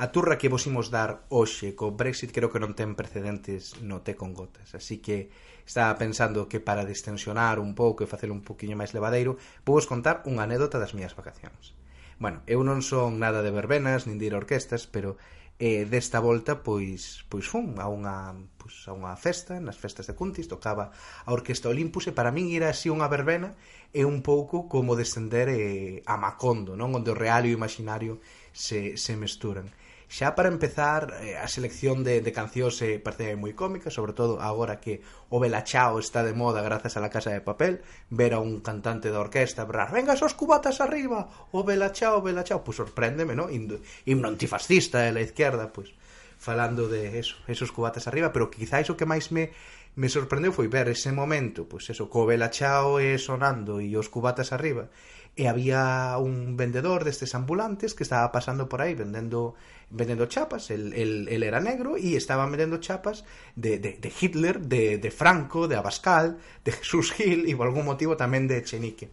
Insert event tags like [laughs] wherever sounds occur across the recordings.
A turra que vos imos dar hoxe co Brexit creo que non ten precedentes no té con gotas, así que estaba pensando que para distensionar un pouco e facer un poquinho máis levadeiro, vou vos contar unha anécdota das miñas vacacións. Bueno, eu non son nada de verbenas, nin de ir a orquestas, pero eh, desta volta pois pois fun a unha pois, a unha festa, nas festas de Cuntis tocaba a Orquesta Olympus e para min ir así unha verbena é un pouco como descender eh, a Macondo, non? Onde o real e o imaginario se, se mesturan. Xa para empezar, eh, a selección de, de cancións eh, parece moi cómica, sobre todo agora que o Bela Chao está de moda grazas a la Casa de Papel, ver a un cantante da orquesta brar, «Venga, esos cubatas arriba! O Bela Chao, o Bela Chao!» Pois pues sorpréndeme, ¿no? Himno antifascista de la izquierda, pois pues, falando de eso, esos cubatas arriba, pero quizáis o que máis me me sorprendeu foi ver ese momento, pois pues eso, co Bela Chao e sonando e os cubatas arriba, e había un vendedor destes ambulantes que estaba pasando por aí vendendo vendendo chapas, el, el, el era negro e estaba vendendo chapas de, de, de Hitler, de, de Franco, de Abascal, de Jesús Gil e por algún motivo tamén de Echenique.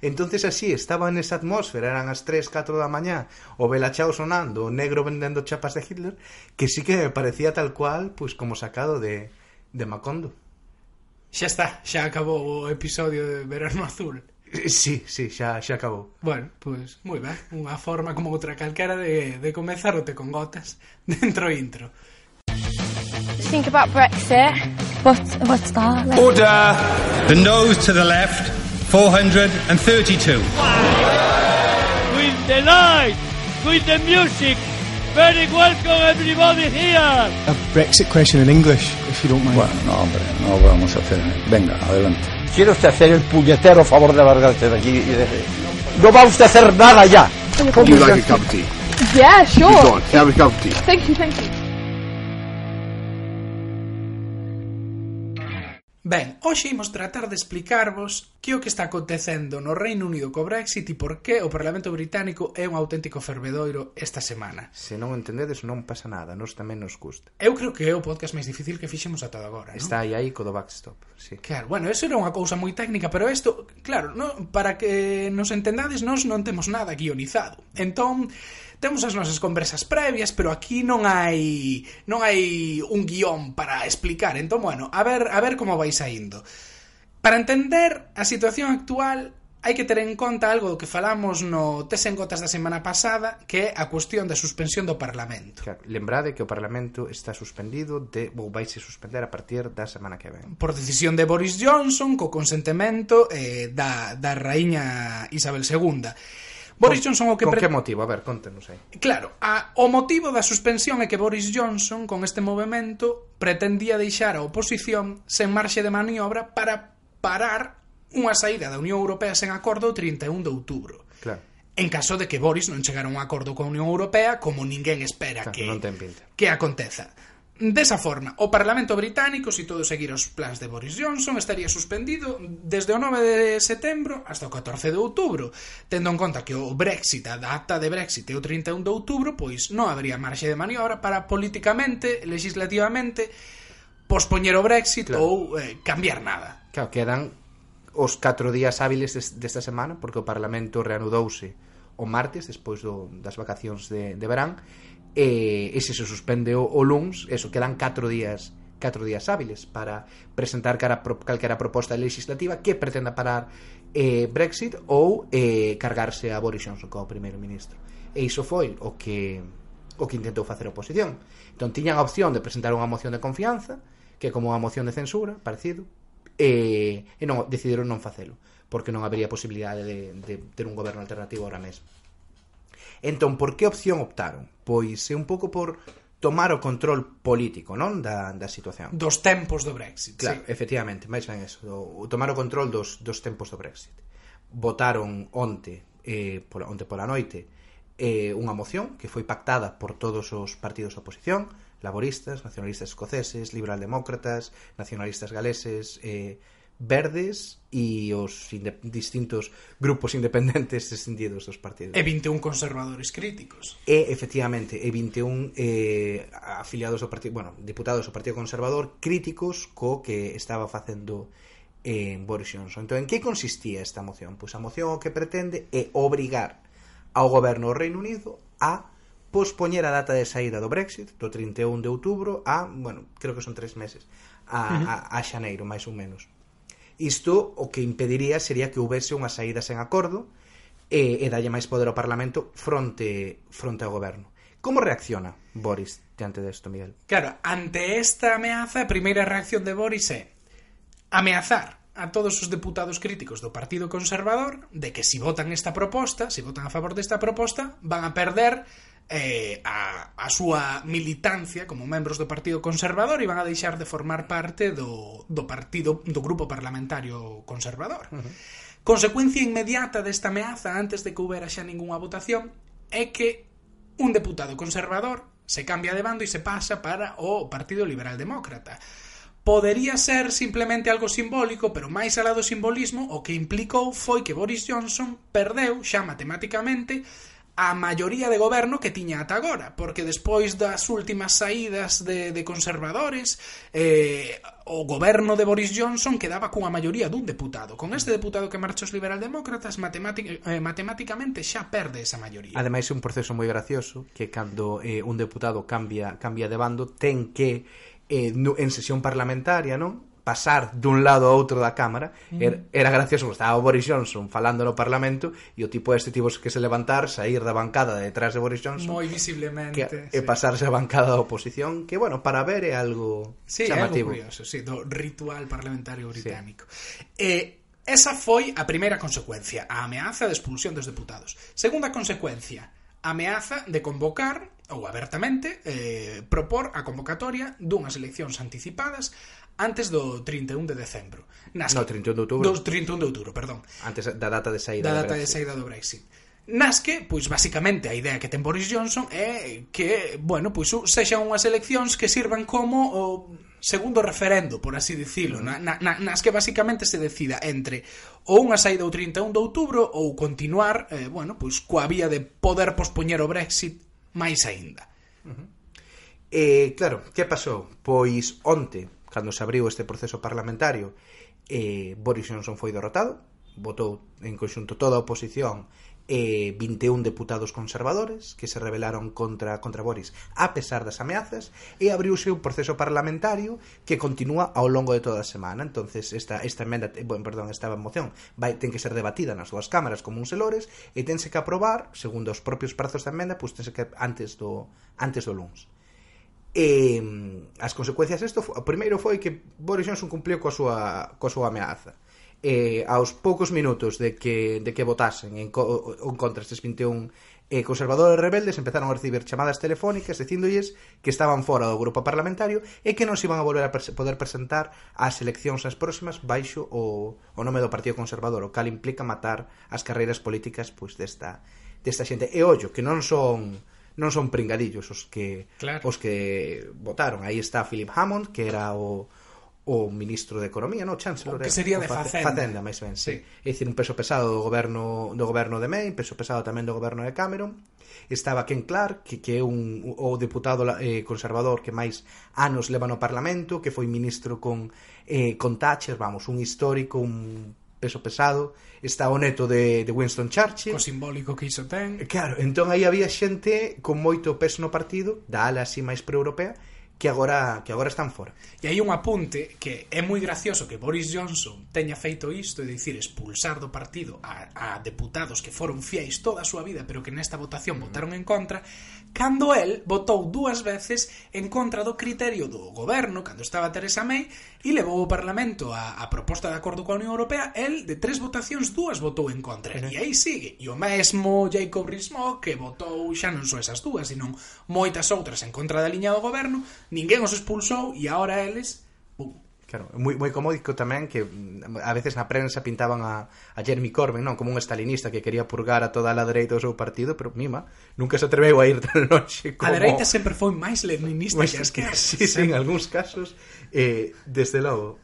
Entonces así, estaba en esa atmósfera, eran as 3, 4 da mañá, o Belachao sonando, o negro vendendo chapas de Hitler, que sí que me parecía tal cual, pues como sacado de, de Macondo. Xa está, xa acabou o episodio de Verano Azul. Sí, sí, xa, xa acabou. Bueno, pois, pues, moi ben. Unha forma como outra calquera de, de comezar o te con gotas [laughs] dentro intro. Think about Brexit. What, what's that? Like... Order! The nose to the left, 432. With the light, with the music, very welcome everybody here. A Brexit question in English, if you don't mind. Bueno, no, hombre, no vamos a hacer. Venga, adelante. Quiere usted hacer el puñetero favor de largarse de aquí y de... No va usted a hacer nada ya. Would you like a cup of tea? Yeah, sure. Go on, have a cup of tea. Thank you, thank you. Ben, hoxe imos tratar de explicarvos Que o que está acontecendo no Reino Unido co Brexit e por que o Parlamento Británico é un auténtico fervedoiro esta semana. Se non entendedes, non pasa nada, nos tamén nos custa. Eu creo que é o podcast máis difícil que fixemos ata agora, non? Está aí aí co do backstop, sí. Claro, bueno, eso era unha cousa moi técnica, pero isto, claro, no, para que nos entendades, nós non temos nada guionizado. Entón, temos as nosas conversas previas, pero aquí non hai non hai un guión para explicar. Entón, bueno, a ver, a ver como vai saindo. Para entender a situación actual hai que ter en conta algo do que falamos no Tes en Gotas da semana pasada, que é a cuestión da suspensión do Parlamento. Claro, lembrade que o Parlamento está suspendido de, ou vai se suspender a partir da semana que ven. Por decisión de Boris Johnson, co consentemento eh, da, da raíña Isabel II. Boris con, Johnson o que Con pre... que motivo? A ver, contenos aí. Claro, a, o motivo da suspensión é que Boris Johnson con este movimento pretendía deixar a oposición sen marxe de maniobra para parar unha saída da Unión Europea sen acordo o 31 de outubro. Claro. En caso de que Boris non chegara a un acordo coa Unión Europea, como ninguén espera claro, que non ten pinta. que aconteza. Desa forma, o Parlamento británico, se todo seguir os plans de Boris Johnson, estaría suspendido desde o 9 de setembro hasta o 14 de outubro, tendo en conta que o Brexit, a data de Brexit é o 31 de outubro, pois non habría marxe de maniobra para políticamente, legislativamente, pospoñer o Brexit claro. ou eh, cambiar nada. Claro, quedan os catro días hábiles des, desta semana porque o Parlamento reanudouse o martes despois do, das vacacións de, de verán e, e se se suspende o, o LUNS. Eso, quedan catro días catro días hábiles para presentar cara, pro, calquera proposta legislativa que pretenda parar eh, Brexit ou eh, cargarse a Boris Johnson como primeiro ministro. E iso foi o que o que intentou facer a oposición. Entón tiñan a opción de presentar unha moción de confianza que como a moción de censura parecido e, e non, decidiron non facelo porque non habería posibilidade de, de ter un goberno alternativo ahora mesmo entón, por que opción optaron? pois é un pouco por tomar o control político non da, da situación dos tempos do Brexit claro, sí. efectivamente, máis ben eso do, tomar o control dos, dos tempos do Brexit votaron onte eh, pola, onte pola noite eh, unha moción que foi pactada por todos os partidos da oposición laboristas, nacionalistas escoceses, liberaldemócratas, nacionalistas galeses, eh, verdes e os distintos grupos independentes descendidos dos partidos. E 21 conservadores críticos. E, efectivamente, e 21 eh, afiliados ao partido, bueno, diputados ao Partido Conservador críticos co que estaba facendo eh, Boris Johnson. Entón, en que consistía esta moción? Pois a moción o que pretende é obrigar ao goberno do Reino Unido a pospoñer a data de saída do Brexit do 31 de outubro a, bueno, creo que son tres meses a, a, a xaneiro, máis ou menos. Isto o que impediría sería que houvese unha saída sen acordo e, e dalle máis poder ao Parlamento fronte, fronte ao goberno. Como reacciona Boris diante desto, Miguel? Claro, ante esta ameaza, a primeira reacción de Boris é ameazar a todos os deputados críticos do Partido Conservador de que se si votan esta proposta, se si votan a favor desta proposta, van a perder eh, a, a súa militancia como membros do Partido Conservador e van a deixar de formar parte do, do partido do grupo parlamentario conservador. Uh -huh. Consecuencia inmediata desta ameaza antes de que houbera xa ningunha votación é que un deputado conservador se cambia de bando e se pasa para o Partido Liberal Demócrata. Podería ser simplemente algo simbólico, pero máis alá do simbolismo, o que implicou foi que Boris Johnson perdeu xa matemáticamente a maioría de goberno que tiña ata agora, porque despois das últimas saídas de, de conservadores, eh, o goberno de Boris Johnson quedaba cunha maioría dun deputado. Con este deputado que marcha os liberaldemócratas, matemática, eh, matemáticamente xa perde esa maioría. Ademais, é un proceso moi gracioso que cando eh, un deputado cambia, cambia de bando, ten que eh, no, en sesión parlamentaria, non? pasar dun lado a outro da cámara mm. era, era gracioso, estaba o Boris Johnson falando no Parlamento e o tipo este tipo que se levantar, sair da bancada de detrás de Boris Johnson moi visiblemente que, sí. e pasarse a bancada da oposición que bueno, para ver é algo sí, chamativo algo curioso, sí, do ritual parlamentario británico sí. eh, Esa foi a primeira consecuencia, a ameaza de expulsión dos deputados. Segunda consecuencia, ameaza de convocar ou abertamente eh, propor a convocatoria dunhas eleccións anticipadas antes do 31 de decembro. Nas no, 31 de outubro. Do 31 de outubro, perdón. Antes da data de saída da data de saída do Brexit. Nas que, pois, basicamente, a idea que ten Boris Johnson é que, bueno, pois, sexan unhas eleccións que sirvan como o segundo referendo, por así dicilo, na, na, nas que basicamente se decida entre ou unha saída o 31 de outubro ou continuar, eh, bueno, pois coa vía de poder pospoñer o Brexit máis aínda. Uh -huh. Eh, claro, que pasou? Pois onte cando se abriu este proceso parlamentario eh, Boris Johnson foi derrotado votou en conxunto toda a oposición e eh, 21 deputados conservadores que se rebelaron contra contra Boris a pesar das ameazas e abriuse un proceso parlamentario que continúa ao longo de toda a semana. Entonces esta esta emenda, eh, bueno, perdón, esta moción vai ten que ser debatida nas dúas cámaras como uns elores e tense que aprobar, segundo os propios prazos da emenda, pois tense que antes do antes do luns. E mm, as consecuencias disto, o primeiro foi que Boris Johnson cumpliu coa súa, coa súa ameaza. E aos poucos minutos de que, de que votasen en, co, en contra estes 21 eh, conservadores rebeldes empezaron a recibir chamadas telefónicas dicindolles que estaban fora do grupo parlamentario e que non se iban a volver a pres poder presentar ás eleccións as próximas baixo o, o nome do Partido Conservador, o cal implica matar as carreiras políticas pois desta, desta xente. E ollo, que non son non son pringadillos os que claro. os que votaron. Aí está Philip Hammond, que era o o ministro de Economía, no, Chancellor. O que sería de Facenda. Facenda, máis ben, sí. sí. É dicir, un peso pesado do goberno do goberno de May, peso pesado tamén do goberno de Cameron. Estaba Ken Clark, que, que é un, o deputado eh, conservador que máis anos leva no Parlamento, que foi ministro con, eh, con Thatcher, vamos, un histórico, un peso pesado, está o neto de, de Winston Churchill. Co simbólico que iso ten. Eh, claro, entón aí había xente con moito peso no partido, da ala así máis proeuropea, que agora que agora están fora. E hai un apunte que é moi gracioso que Boris Johnson teña feito isto, é dicir, expulsar do partido a, a deputados que foron fiéis toda a súa vida, pero que nesta votación mm. votaron en contra, cando el votou dúas veces en contra do criterio do goberno cando estaba Teresa May e levou o Parlamento a, a proposta de acordo coa Unión Europea el de tres votacións dúas votou en contra. E aí sigue. E o mesmo Jacob Rees-Mogg que votou xa non só esas dúas senón moitas outras en contra da liña do goberno ninguén os expulsou e agora eles Claro, moi, moi comódico tamén que mm, a veces na prensa pintaban a, a Jeremy Corbyn non como un estalinista que quería purgar a toda a dereita do seu partido, pero mima, nunca se atreveu a ir [laughs] tan longe como... A dereita sempre foi máis leninista que as que... [laughs] Sí, [laughs] sí, en algúns casos, eh, desde logo.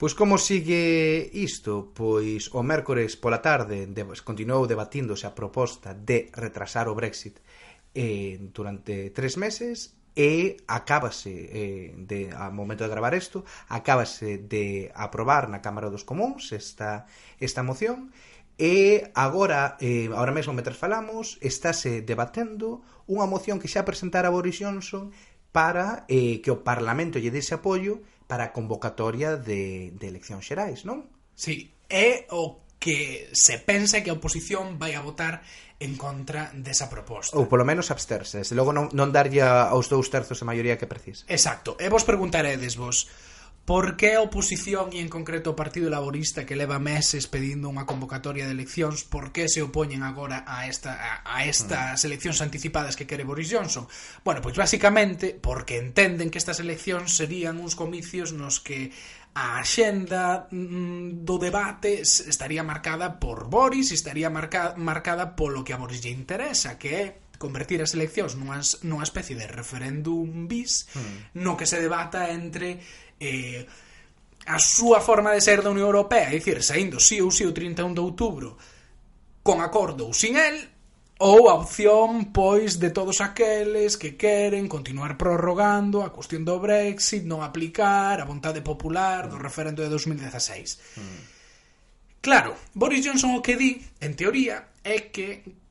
Pois como sigue isto? Pois o mércores pola tarde de, continuou debatíndose a proposta de retrasar o Brexit eh, durante tres meses e acábase eh, de, a momento de gravar isto acábase de aprobar na Cámara dos Comuns esta, esta moción E agora, eh, agora mesmo meter falamos, estáse debatendo unha moción que xa presentara Boris Johnson para eh, que o Parlamento lle dese apoio para a convocatoria de, de eleccións xerais, non? Sí, é o que se pense que a oposición vai a votar en contra desa proposta. Ou polo menos absterse, se logo non, non darlle aos dous terzos a maioría que precisa. Exacto. E vos preguntaredes vos, Por que a oposición e en concreto o Partido Laborista que leva meses pedindo unha convocatoria de eleccións, por que se opoñen agora a esta a, a estas mm. eleccións anticipadas que quere Boris Johnson? Bueno, pois basicamente porque entenden que estas eleccións serían uns comicios nos que a axenda mm, do debate estaría marcada por Boris, estaría marca, marcada polo que a Boris lle interesa, que é convertir as eleccións nunha, nunha especie de referéndum bis mm. no que se debata entre eh, a súa forma de ser da Unión Europea, é dicir, saindo sí ou sí o 31 de outubro con acordo ou sin el, ou a opción, pois, de todos aqueles que queren continuar prorrogando a cuestión do Brexit, non aplicar a vontade popular do referendo de 2016. Mm. Claro, Boris Johnson o que di, en teoría, é que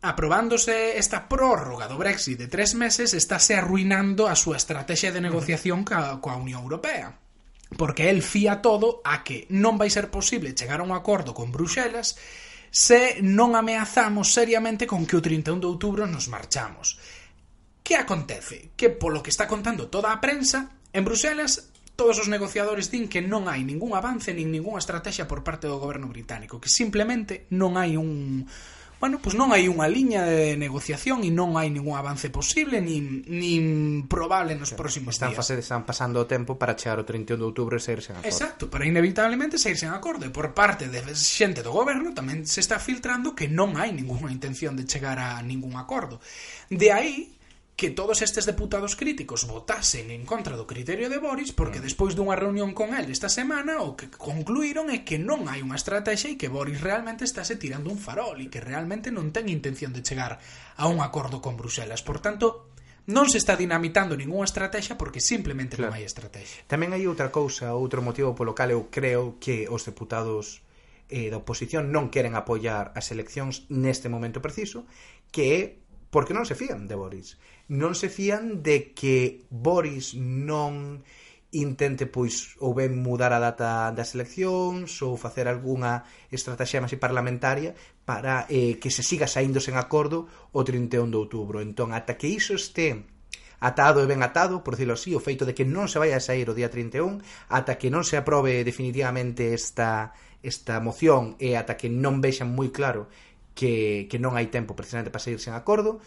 aprobándose esta prórroga do Brexit de tres meses, estáse arruinando a súa estrategia de negociación ca, coa Unión Europea. Porque el fía todo a que non vai ser posible chegar a un acordo con Bruxelas se non ameazamos seriamente con que o 31 de outubro nos marchamos. Que acontece? Que polo que está contando toda a prensa, en Bruxelas todos os negociadores din que non hai ningún avance nin ningunha estrategia por parte do goberno británico, que simplemente non hai un bueno, pois non hai unha liña de negociación e non hai ningún avance posible nin, nin probable nos sí, próximos están días. Fase, están pasando o tempo para chegar o 31 de outubro e sair sen acordo. Exacto, para inevitablemente sair sen acordo e por parte de xente do goberno tamén se está filtrando que non hai ningunha intención de chegar a ningún acordo. De aí que todos estes deputados críticos votasen en contra do criterio de Boris porque mm. despois dunha reunión con el esta semana o que concluíron é que non hai unha estrategia e que Boris realmente estáse tirando un farol e que realmente non ten intención de chegar a un acordo con Bruselas. Por tanto, non se está dinamitando ningunha estrategia porque simplemente claro. non hai estrategia. Tamén hai outra cousa, outro motivo polo cal eu creo que os deputados eh, da oposición non queren apoiar as eleccións neste momento preciso, que é porque non se fían de Boris non se fían de que Boris non intente pois ou ben mudar a data das eleccións ou facer algunha estrategia máis parlamentaria para eh, que se siga saindo sen acordo o 31 de outubro. Entón, ata que iso este atado e ben atado, por decirlo así, o feito de que non se vai a sair o día 31, ata que non se aprobe definitivamente esta, esta moción e ata que non vexan moi claro que, que non hai tempo precisamente para sair sen acordo,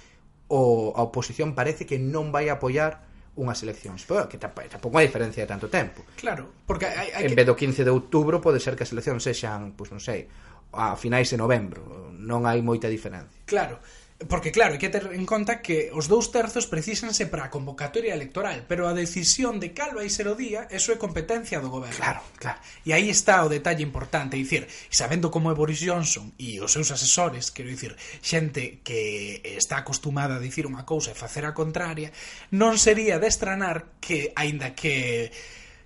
o a oposición parece que non vai apoiar unhas eleccións. Pero que eh, tampouco hai diferencia de tanto tempo. Claro porque hai, hai en que... vez do 15 de outubro pode ser que as eleccións sexan pois non sei a finais de novembro. Non hai moita diferencia. Claro. Porque claro, hai que ter en conta que os dous terzos precísanse para a convocatoria electoral, pero a decisión de cal vai ser o día, eso é competencia do goberno. Claro, claro. E aí está o detalle importante, dicir, sabendo como é Boris Johnson e os seus asesores, quero dicir, xente que está acostumada a dicir unha cousa e facer a contraria, non sería de estranar que, aínda que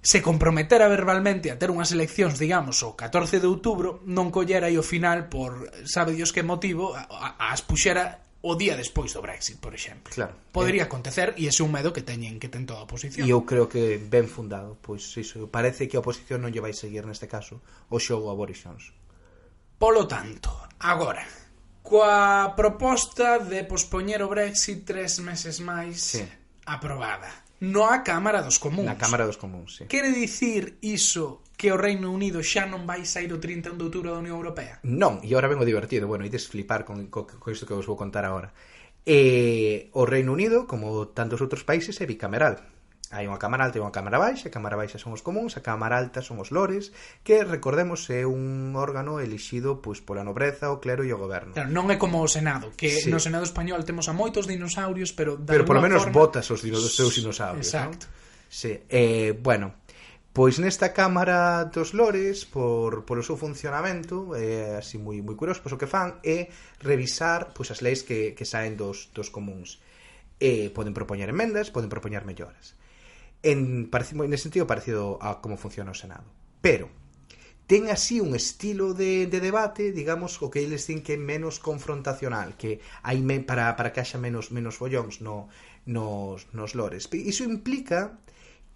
se comprometera verbalmente a ter unhas eleccións, digamos, o 14 de outubro, non collera aí o final por, sabe Dios que motivo, as puxera o día despois do Brexit, por exemplo. Claro. Podería eh, acontecer e ese é un medo que teñen que ten toda a oposición. E eu creo que ben fundado, pois iso, parece que a oposición non lle vai seguir neste caso o xogo a Boris Johnson. Polo tanto, agora, coa proposta de pospoñer o Brexit tres meses máis sí. aprobada, no a Cámara dos Comuns. Na Cámara dos Comuns, sí. Quere dicir iso que o Reino Unido xa non vai sair o 31 de outubro da Unión Europea. Non, e agora vengo divertido, bueno, ides flipar con, co, con isto que vos vou contar agora. E o Reino Unido, como tantos outros países, é bicameral. Hai unha cámara alta e unha cámara baixa, a cámara baixa son os comuns, a cámara alta son os lores, que recordemos é un órgano elixido pois pola nobreza, o clero e o goberno. Claro, non é como o Senado, que sí. no Senado español temos a moitos dinosaurios, pero Pero polo menos forma... botas os dinos, seus dinosaurios, Exacto. Non? Sí, eh, bueno, Pois nesta Cámara dos Lores, por, polo seu funcionamento, é eh, así moi moi curioso, pois o que fan é revisar pois as leis que, que saen dos, dos comuns. Eh, poden propoñer emendas, poden propoñer melloras. En, parecido, en ese sentido parecido a como funciona o Senado. Pero, ten así un estilo de, de debate, digamos, o que eles din que é menos confrontacional, que hai me, para, para que haxa menos menos follóns no, nos, nos lores. Iso implica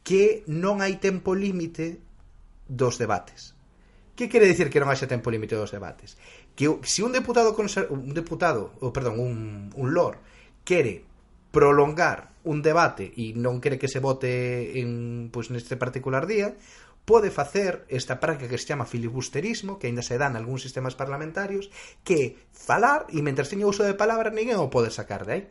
que non hai tempo límite dos debates. Que quere dicir que non haxa tempo límite dos debates? Que se un deputado un deputado, ou perdón, un un lor quere prolongar un debate e non quere que se vote en pois neste particular día, pode facer esta práctica que se chama filibusterismo, que aínda se dá en algúns sistemas parlamentarios, que falar e mentre teña uso de palabra ninguén o pode sacar de aí.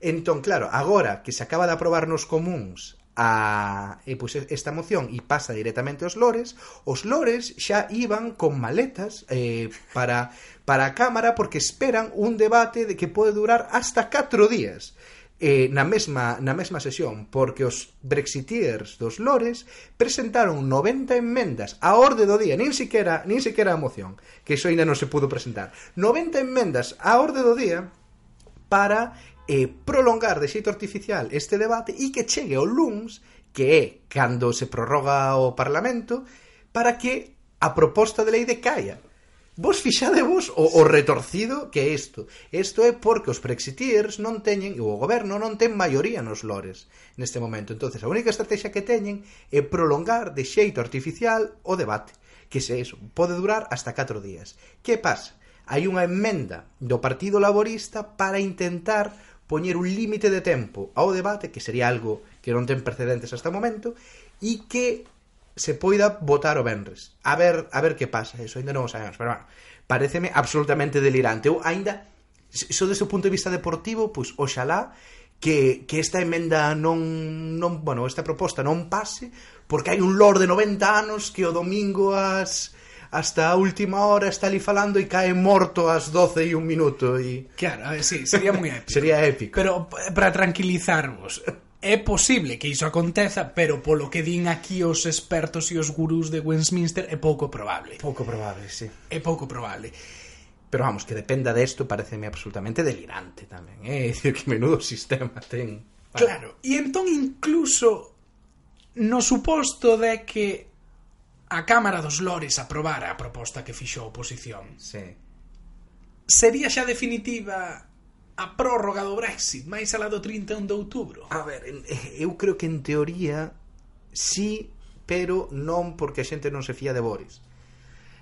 Entón, claro, agora que se acaba de aprobar nos comuns a e, pois, esta moción e pasa directamente aos lores, os lores xa iban con maletas eh, para, para a Cámara porque esperan un debate de que pode durar hasta 4 días eh, na, mesma, na mesma sesión, porque os brexiteers dos Lores presentaron 90 enmendas a orde do día, nin siquiera, nin siquiera a moción, que iso ainda non se pudo presentar. 90 enmendas a orde do día para e prolongar de xeito artificial este debate e que chegue ao luns, que é cando se prorroga o Parlamento, para que a proposta de lei decaia. Vos fixadevos o, o retorcido que é isto. Isto é porque os brexiteers non teñen, e o goberno non ten maioría nos lores neste momento. entonces a única estrategia que teñen é prolongar de xeito artificial o debate. Que se eso, pode durar hasta 4 días. Que pasa? Hai unha enmenda do Partido Laborista para intentar poñer un límite de tempo ao debate, que sería algo que non ten precedentes hasta o momento, e que se poida votar o Benres. A ver, a ver que pasa, eso ainda non o sabemos, pero bueno, pareceme absolutamente delirante. Eu ainda, iso desde o punto de vista deportivo, pois oxalá que, que esta emenda non, non, bueno, esta proposta non pase, porque hai un lord de 90 anos que o domingo as hasta a última hora está ali falando e cae morto ás 12 e un minuto e... Claro, ver, sí, sería moi épico [laughs] Sería épico Pero eh, para tranquilizarvos É posible que iso aconteza, pero polo que din aquí os expertos e os gurús de Westminster é pouco probable. Pouco probable, sí. É pouco probable. Pero vamos, que dependa desto de pareceme absolutamente delirante tamén, eh? [laughs] é eh? dicir que menudo sistema ten. Vale. Claro, e entón incluso no suposto de que a Cámara dos Lores aprobara a proposta que fixo a oposición. Sí. Sería xa definitiva a prórroga do Brexit máis alá do 31 de outubro? A ver, eh, eu creo que en teoría sí, pero non porque a xente non se fía de Boris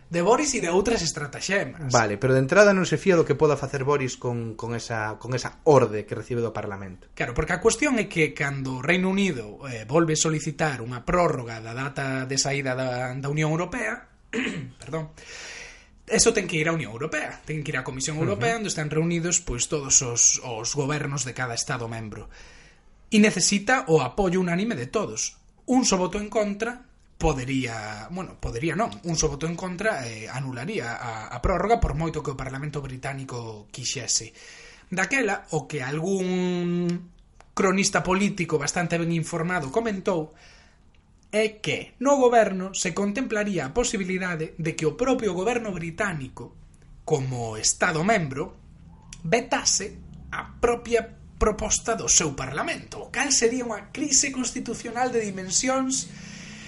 de Boris e de outras estrataxemas. Vale, pero de entrada non se fía do que poda facer Boris con, con, esa, con esa orde que recibe do Parlamento. Claro, porque a cuestión é que cando o Reino Unido eh, volve solicitar unha prórroga da data de saída da, da Unión Europea, [clears throat] perdón, eso ten que ir á Unión Europea, ten que ir á Comisión Europea, uh -huh. onde están reunidos pois todos os, os gobernos de cada Estado membro. E necesita o apoio unánime de todos. Un só voto en contra podería, bueno, podería non, un só voto en contra eh, anularía a, a prórroga por moito que o Parlamento británico quixese. Daquela, o que algún cronista político bastante ben informado comentou, é que no goberno se contemplaría a posibilidade de que o propio goberno británico, como Estado membro, vetase a propia proposta do seu Parlamento, o cal sería unha crise constitucional de dimensións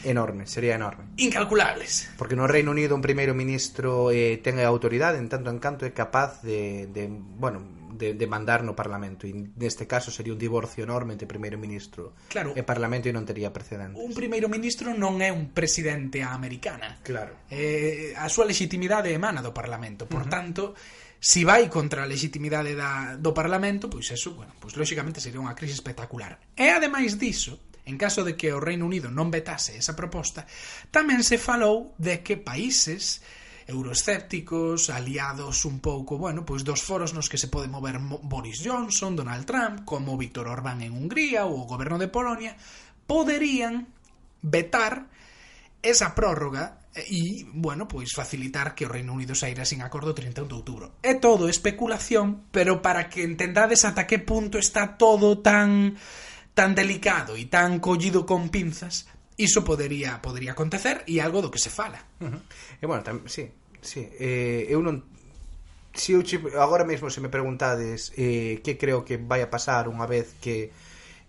Enorme, sería enorme. Incalculables. Porque no Reino Unido un primeiro ministro eh, ten a autoridade en tanto en canto é capaz de, de bueno, de, de mandar no Parlamento. E neste caso sería un divorcio enorme entre primeiro ministro claro, e Parlamento e non tería precedentes. Un primeiro ministro non é un presidente americana. Claro. Eh, a súa legitimidade emana do Parlamento. Por uh -huh. tanto si vai contra a legitimidade da, do Parlamento pois eso, bueno, pois lógicamente sería unha crise espectacular. E ademais diso En caso de que o Reino Unido non vetase esa proposta, tamén se falou de que países euroescépticos, aliados un pouco, bueno, pois dos foros nos que se pode mover Boris Johnson, Donald Trump, como Víctor Orbán en Hungría ou o goberno de Polonia, poderían vetar esa prórroga e, bueno, pois facilitar que o Reino Unido saíra sin acordo o 31 de outubro. É todo especulación, pero para que entendades ata que punto está todo tan tan delicado e tan collido con pinzas, iso podería podería acontecer e algo do que se fala. Uh -huh. E bueno, tam, sí, sí, eh, eu non si eu agora mesmo se me preguntades eh, que creo que vai a pasar unha vez que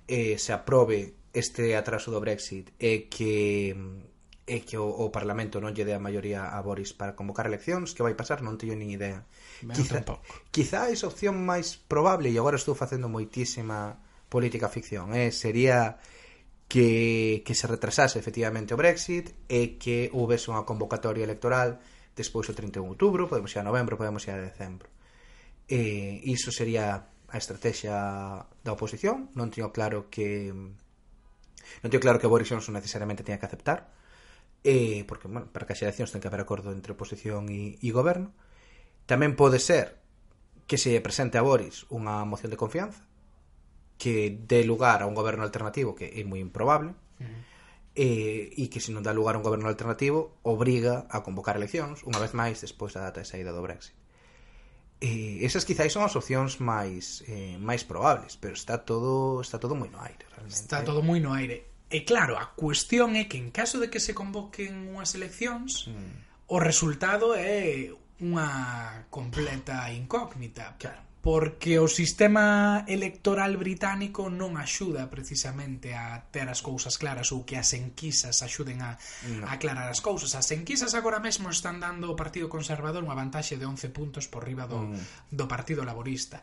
eh, se aprobe este atraso do Brexit e que e que o, o Parlamento non lle dé a maioría a Boris para convocar eleccións, que vai pasar non teño nin idea. Ben, quizá, tampouco. quizá esa opción máis probable e agora estou facendo moitísima política ficción, eh, sería que, que se retrasase efectivamente o Brexit e que houvese unha convocatoria electoral despois do 31 de outubro, podemos ir a novembro, podemos ir a decembro. E iso sería a estrategia da oposición, non teño claro que non teño claro que Boris Johnson necesariamente teña que aceptar, eh, porque, bueno, para que as eleccións ten que haber acordo entre oposición e, e goberno. Tamén pode ser que se presente a Boris unha moción de confianza, que dé lugar a un goberno alternativo que é moi improbable eh, e, que se non dá lugar a un goberno alternativo obriga a convocar eleccións unha vez máis despois da data de saída do Brexit eh, esas quizáis son as opcións máis eh, máis probables, pero está todo está todo moi no aire, realmente. Está todo moi no aire. E claro, a cuestión é que en caso de que se convoquen unhas eleccións, mm. o resultado é unha completa incógnita. Claro porque o sistema electoral británico non axuda precisamente a ter as cousas claras ou que as enquisas axuden a, no. a aclarar as cousas. As enquisas agora mesmo están dando ao Partido Conservador unha vantaxe de 11 puntos por riba do, mm. do Partido Laborista.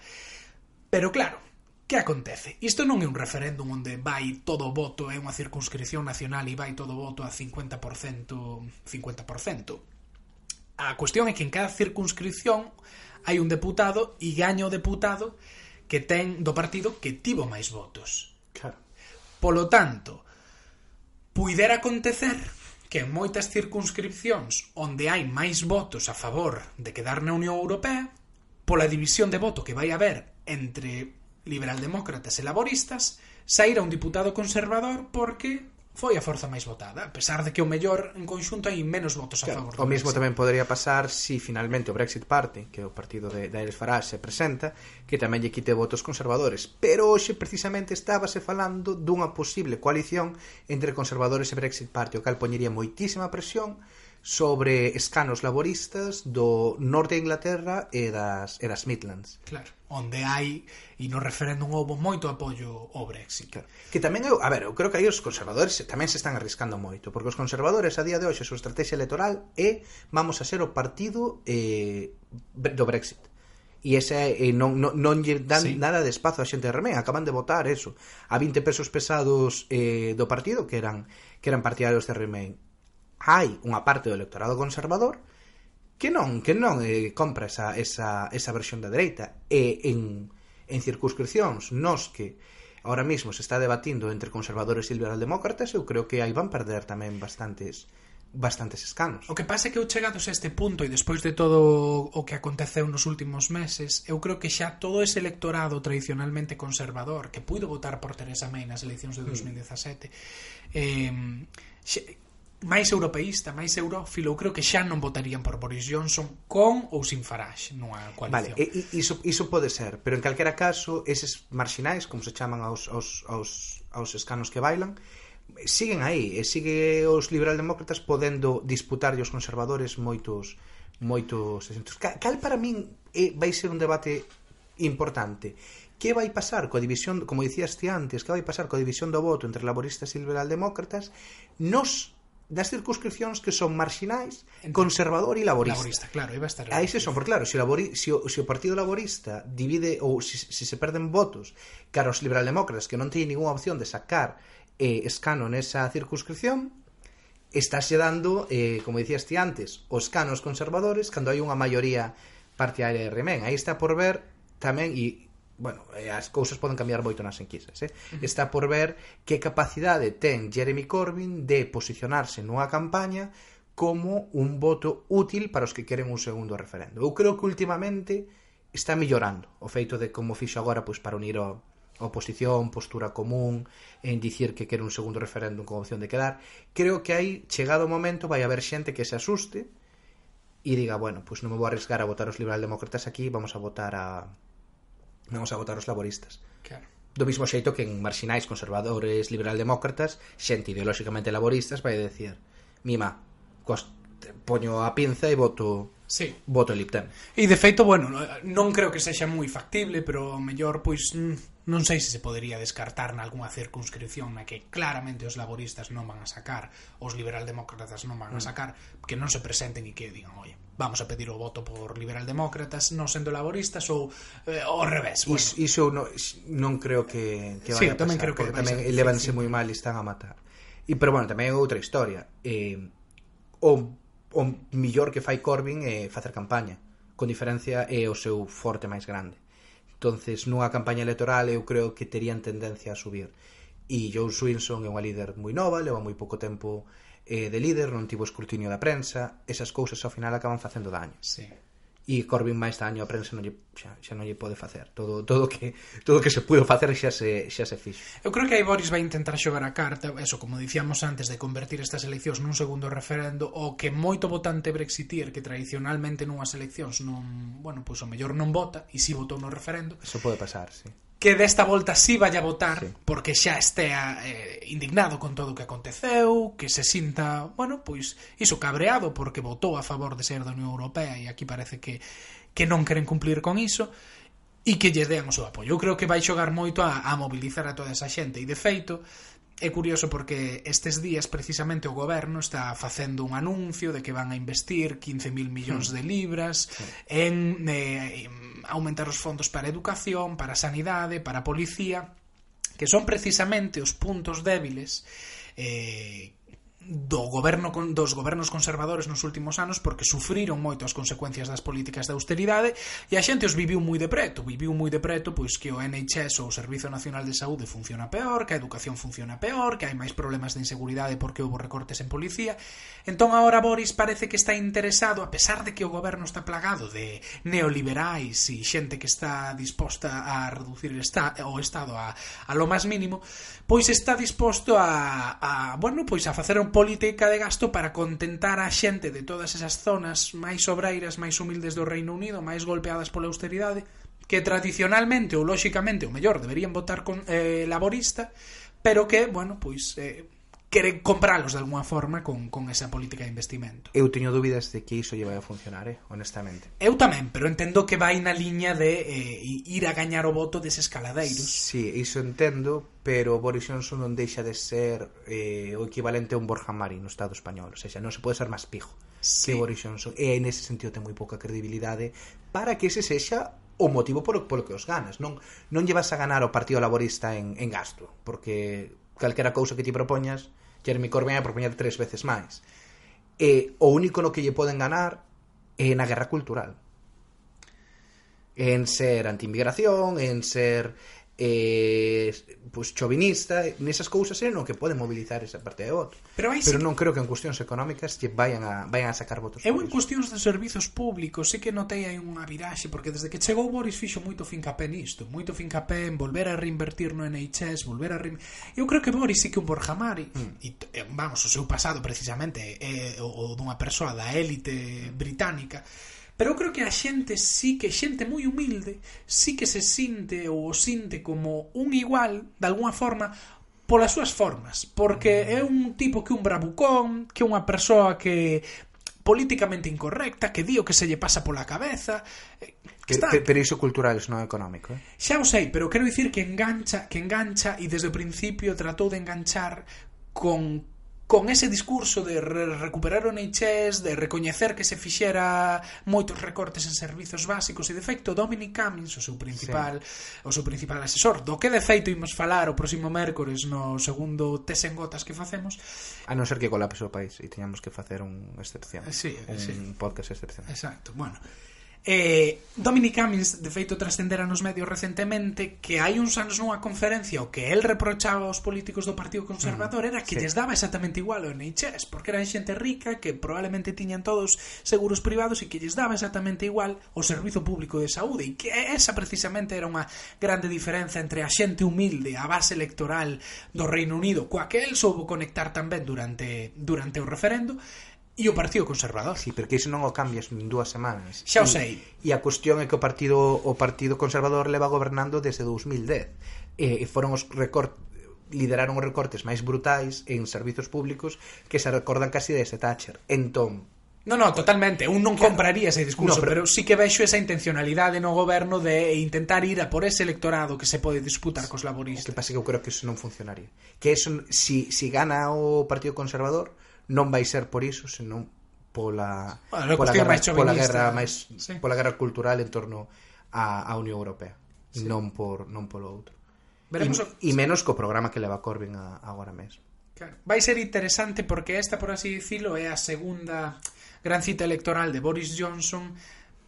Pero claro, Que acontece? Isto non é un referéndum onde vai todo o voto, é unha circunscripción nacional e vai todo o voto a 50%, 50%. A cuestión é que en cada circunscripción hai un deputado e gaña o deputado que ten do partido que tivo máis votos. Claro. Polo tanto, puidera acontecer que en moitas circunscripcións onde hai máis votos a favor de quedar na Unión Europea, pola división de voto que vai haber entre liberaldemócratas e laboristas, saíra un diputado conservador porque foi a forza máis votada, a pesar de que o mellor en conxunto hai menos votos a favor. O mesmo tamén podría pasar se si finalmente o Brexit Party, que é o partido de Daenerys Farage se presenta, que tamén lle quite votos conservadores, pero hoxe precisamente estábase falando dunha posible coalición entre conservadores e Brexit Party, o cal poñería moitísima presión sobre escanos laboristas do norte de Inglaterra e das, e das Midlands. Claro, onde hai e no referéndum houve moito apoio ao Brexit. Claro. Que tamén eu, a ver, eu creo que aí os conservadores tamén se están arriscando moito, porque os conservadores a día de hoxe a súa estrategia electoral é vamos a ser o partido eh, do Brexit. E ese eh, non, non, non lle dan sí. nada de espazo a xente de Remén, acaban de votar eso, a 20 pesos pesados eh, do partido que eran que eran partidarios de Remain hai unha parte do electorado conservador que non, que non eh, compra esa, esa, esa versión da dereita e en, en circunscripcións nos que ahora mismo se está debatindo entre conservadores e liberaldemócratas eu creo que aí van perder tamén bastantes bastantes escanos. O que pasa é que eu chegados a este punto e despois de todo o que aconteceu nos últimos meses, eu creo que xa todo ese electorado tradicionalmente conservador que puido votar por Teresa May nas eleccións de 2017 mm. eh, xa, máis europeísta, máis eurofilo, eu creo que xa non votarían por Boris Johnson con ou sin Farage nunha coalición. Vale, e, iso, iso pode ser, pero en calquera caso, eses marxinais, como se chaman aos, aos, aos, aos escanos que bailan, siguen aí, e sigue os liberaldemócratas podendo disputar os conservadores moitos moitos asentos. Cal para min é, vai ser un debate importante. Que vai pasar coa división, como dicías ti antes, que vai pasar coa división do voto entre laboristas e liberaldemócratas? Nos das circunscripcións que son marxinais, conservador e laborista. Laborista, claro, iba a estar. Aí se son, porque claro, se o, labori, se o, se o Partido Laborista divide ou se, se se perden votos cara aos liberaldemócratas que non teñen ningunha opción de sacar eh, escano nesa circunscripción, estáse dando, eh, como dicías ti antes, os canos conservadores cando hai unha maioría partidaria de Remén. Aí está por ver tamén, e bueno, eh, as cousas poden cambiar moito nas enquisas, eh? Uh -huh. Está por ver que capacidade ten Jeremy Corbyn de posicionarse nunha campaña como un voto útil para os que queren un segundo referendo. Eu creo que últimamente está mellorando o feito de como fixo agora pois para unir o oposición, postura común, en dicir que quere un segundo referéndum con opción de quedar. Creo que aí, chegado o momento, vai haber xente que se asuste e diga, bueno, pois non me vou arriesgar a votar os liberal demócratas aquí, vamos a votar a, non os a votar os laboristas. Claro. Do mismo xeito que en marxinais conservadores, liberaldemócratas, xente ideolóxicamente laboristas vai decir, mima, cost... poño a pinza e voto Sí. Voto Lib E de feito, bueno, non creo que sexa moi factible, pero mellor pois mm, Non sei se se podería descartar nalgúna circunscripción na que claramente os laboristas non van a sacar, os liberaldemócratas non van a mm. sacar, que non se presenten e que digan, oye, vamos a pedir o voto por liberaldemócratas non sendo laboristas ou eh, ao revés. Bueno. Iso, iso no, non creo que, que vaya sí, a pasar, tamén creo que tamén elevanse moi mal e están a matar. E pero bueno, tamén é outra historia. Eh, o, o millor que fai Corbyn é facer campaña. Con diferencia é o seu forte máis grande entonces nunha campaña electoral eu creo que terían tendencia a subir. E Joe Swinson é unha líder moi nova leva moi pouco tempo eh, de líder non tivo escrutinio da prensa. Esas cousas ao final acaban facendo daño. Sí e Corbyn máis daño a prensa non lle, xa, xa non lle pode facer. Todo todo que todo que se pudo facer xa se, xa se fixo. Eu creo que aí Boris vai intentar xogar a carta eso, como dicíamos antes, de convertir estas eleccións nun segundo referendo o que moito votante brexitier que tradicionalmente nunhas eleccións non, bueno, pois o mellor non vota e si votou no referendo Eso pode pasar, sí que desta volta sí vaya votar sí. porque xa estea eh, indignado con todo o que aconteceu, que se sinta, bueno, pois iso cabreado porque votou a favor de ser da Unión Europea e aquí parece que que non queren cumplir con iso e que lle dean o seu apoio. Eu creo que vai xogar moito a, a mobilizar a toda esa xente e de feito É curioso porque estes días precisamente o goberno está facendo un anuncio de que van a investir 15.000 millóns hmm. de libras en eh, aumentar os fondos para educación, para sanidade, para policía, que son precisamente os puntos débiles eh, do goberno con, dos gobernos conservadores nos últimos anos porque sufriron moito as consecuencias das políticas de austeridade e a xente os viviu moi de preto, viviu moi de preto pois que o NHS ou o Servizo Nacional de Saúde funciona peor, que a educación funciona peor, que hai máis problemas de inseguridade porque houve recortes en policía. Entón agora Boris parece que está interesado, a pesar de que o goberno está plagado de neoliberais e xente que está disposta a reducir esta, o Estado a, a lo máis mínimo, pois está disposto a, a bueno, pois a facer un política de gasto para contentar a xente de todas esas zonas máis obreiras, máis humildes do Reino Unido, máis golpeadas pola austeridade, que tradicionalmente ou lóxicamente, o mellor, deberían votar con eh, laborista, pero que, bueno, pois eh, queren compralos de alguna forma con, con esa política de investimento. Eu teño dúbidas de que iso lle vai a funcionar, eh? honestamente. Eu tamén, pero entendo que vai na liña de eh, ir a gañar o voto deses caladeiros. Sí, iso entendo, pero Boris Johnson non deixa de ser eh, o equivalente a un Borja Mari no Estado español. O sea, non se pode ser máis pijo sí. que Boris Johnson. E en ese sentido ten moi pouca credibilidade para que ese sexa o motivo polo, polo que os ganas. Non, non llevas a ganar o Partido Laborista en, en gasto, porque calquera cousa que ti propoñas, Jeremy Corbyn a propoñer tres veces máis. E o único no que lle poden ganar é na guerra cultural. En ser antiinmigración, en ser eh, pues chovinista nesas cousas é no que pode mobilizar esa parte de voto pero, sí. pero non creo que en cuestións económicas lle vayan a, vayan a sacar votos eu en cuestións de servizos públicos sí que notei hai unha viraxe porque desde que chegou Boris fixo moito fincapé nisto moito fincapé en volver a reinvertir no NHS volver a rein... eu creo que Boris sí que un Borja Mari mm. e, eh, vamos, o seu pasado precisamente é o, o dunha persoa da élite británica Pero eu creo que a xente sí que xente moi humilde sí que se sinte ou sinte como un igual, de alguna forma, polas súas formas, porque mm. é un tipo que un bravucón, que unha persoa que políticamente incorrecta, que di o que se lle pasa pola cabeza. Eh, que, está... Pe, pero iso cultural, non económico. Eh? Xa o sei, pero quero dicir que engancha, que engancha e desde o principio tratou de enganchar con con ese discurso de re recuperar o NHS, de recoñecer que se fixera moitos recortes en servizos básicos e de feito Dominic Cummings, o seu principal, sí. o seu principal asesor, do que de feito imos falar o próximo mércores no segundo tes en gotas que facemos. A non ser que colapse o país e teñamos que facer un excepción, sí, un sí. podcast excepción. Exacto. Bueno, Eh, Dominic Cummings, de feito, trascendera nos medios recentemente que hai uns anos nunha conferencia o que el reprochaba aos políticos do Partido Conservador mm, era que sí. lles daba exactamente igual o NHS, porque eran xente rica que probablemente tiñan todos seguros privados e que lles daba exactamente igual o Servizo Público de Saúde e que esa precisamente era unha grande diferenza entre a xente humilde, a base electoral do Reino Unido, coa que el soubo conectar tamén durante, durante o referendo e o Partido Conservador. Sí, porque iso non o cambias en dúas semanas. Xa o sei. E, e a cuestión é que o Partido o Partido Conservador leva gobernando desde 2010. E, e foron os recortes lideraron os recortes máis brutais en servizos públicos que se recordan casi desde Thatcher. Entón, No, no, totalmente. Un non compraría ese discurso, no, pero... pero sí que vexo esa intencionalidade no goberno de intentar ir a por ese electorado que se pode disputar cos laboristas. O que pasa que eu creo que eso non funcionaría. Que eso, si, si gana o Partido Conservador, non vai ser por iso, senón pola bueno, pola, guerra, pola guerra máis sí. pola guerra cultural en torno á, á Unión Europea, sí. non por non polo outro. Veremos e, o... e menos co programa que leva Corbyn a, agora mesmo. Claro. Vai ser interesante porque esta, por así dicilo, é a segunda gran cita electoral de Boris Johnson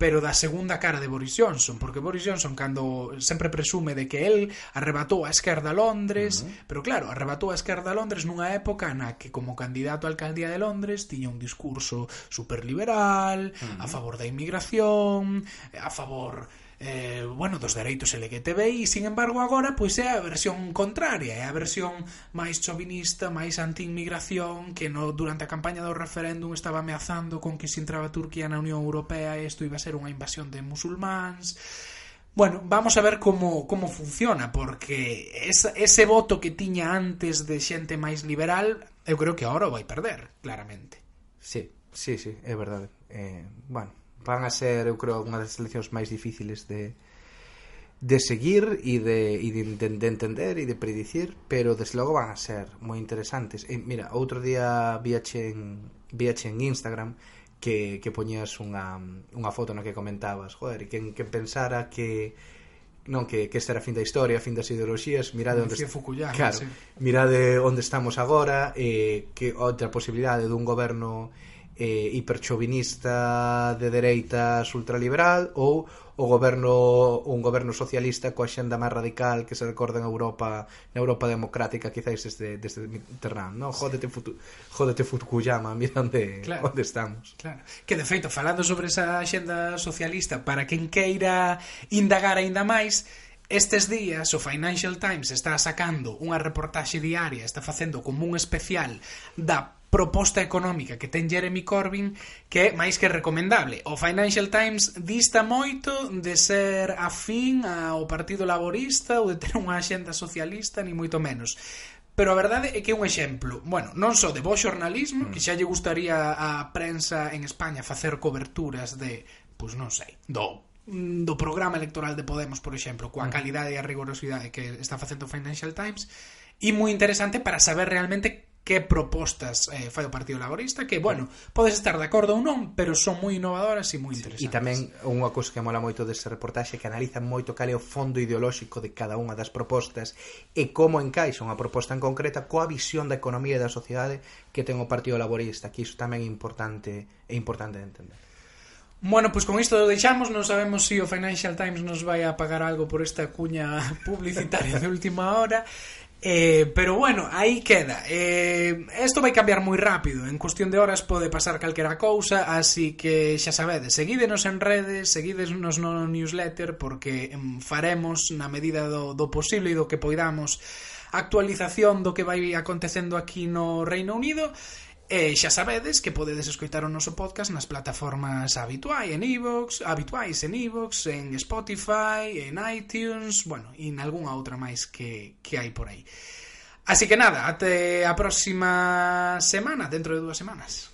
pero da segunda cara de Boris Johnson, porque Boris Johnson cando sempre presume de que el arrebatou a esquerda a Londres, uh -huh. pero claro, arrebatou a esquerda a Londres nunha época na que como candidato á alcaldía de Londres tiña un discurso superliberal, uh -huh. a favor da inmigración, a favor eh, bueno, dos dereitos LGTBI, sin embargo, agora pois é a versión contraria, é a versión máis chovinista, máis anti-inmigración, que no, durante a campaña do referéndum estaba ameazando con que se entraba Turquía na Unión Europea isto iba a ser unha invasión de musulmáns, Bueno, vamos a ver como, como funciona, porque esa, ese voto que tiña antes de xente máis liberal, eu creo que agora o vai perder, claramente. Sí, sí, sí, é verdade. Eh, bueno, van a ser, eu creo, unha das seleccións máis difíciles de de seguir e de, e de, de, de entender e de predicir, pero desde logo van a ser moi interesantes. E, mira, outro día viaxe en, viaxe en Instagram que, que poñías unha, unha foto na que comentabas, joder, e quen, quen pensara que non que, que esta era a fin da historia, a fin das ideoloxías, mirade onde, Fukuyama, claro, sí. mirade eh, onde estamos agora, e que outra posibilidade dun goberno eh, hiperchovinista de dereitas ultraliberal ou o goberno un goberno socialista coa xenda máis radical que se recorda en Europa na Europa democrática quizáis desde, desde Mitterrand non? Jódete, futu, jódete Fukuyama [laughs] mira onde, claro, onde estamos claro. que de feito falando sobre esa xenda socialista para quen queira indagar aínda máis Estes días o Financial Times está sacando unha reportaxe diaria, está facendo como un especial da proposta económica que ten Jeremy Corbyn que é máis que recomendable. O Financial Times dista moito de ser afín ao Partido Laborista ou de ter unha axenda socialista, ni moito menos pero a verdade é que é un exemplo, bueno, non só de bo xornalismo, que xa lle gustaría a prensa en España facer coberturas de, pois non sei, do do programa electoral de Podemos, por exemplo, coa calidade e a rigorosidade que está facendo o Financial Times, e moi interesante para saber realmente que propostas eh, fai o Partido Laborista que, bueno, podes estar de acordo ou non pero son moi innovadoras e moi interesantes. e tamén unha cousa que mola moito deste reportaxe que analiza moito cal é o fondo ideolóxico de cada unha das propostas e como encaixa unha proposta en concreta coa visión da economía e da sociedade que ten o Partido Laborista que iso tamén é importante é importante de entender. Bueno, pois pues con isto deixamos, non sabemos se si o Financial Times nos vai a pagar algo por esta cuña [laughs] publicitaria de última hora. Eh, pero bueno, aí queda. Eh, Isto vai cambiar moi rápido. En cuestión de horas pode pasar calquera cousa Así que xa sabedes Seguídenos en redes, seguídenos no newsletter Porque faremos na medida do, do posible E do que poidamos Actualización do que vai acontecendo aquí no Reino Unido. E xa sabedes que podedes escoitar o noso podcast nas plataformas habituais en iVoox, e habituais en iVoox, e en Spotify, en iTunes, bueno, e en algunha outra máis que, que hai por aí. Así que nada, até a próxima semana, dentro de dúas semanas.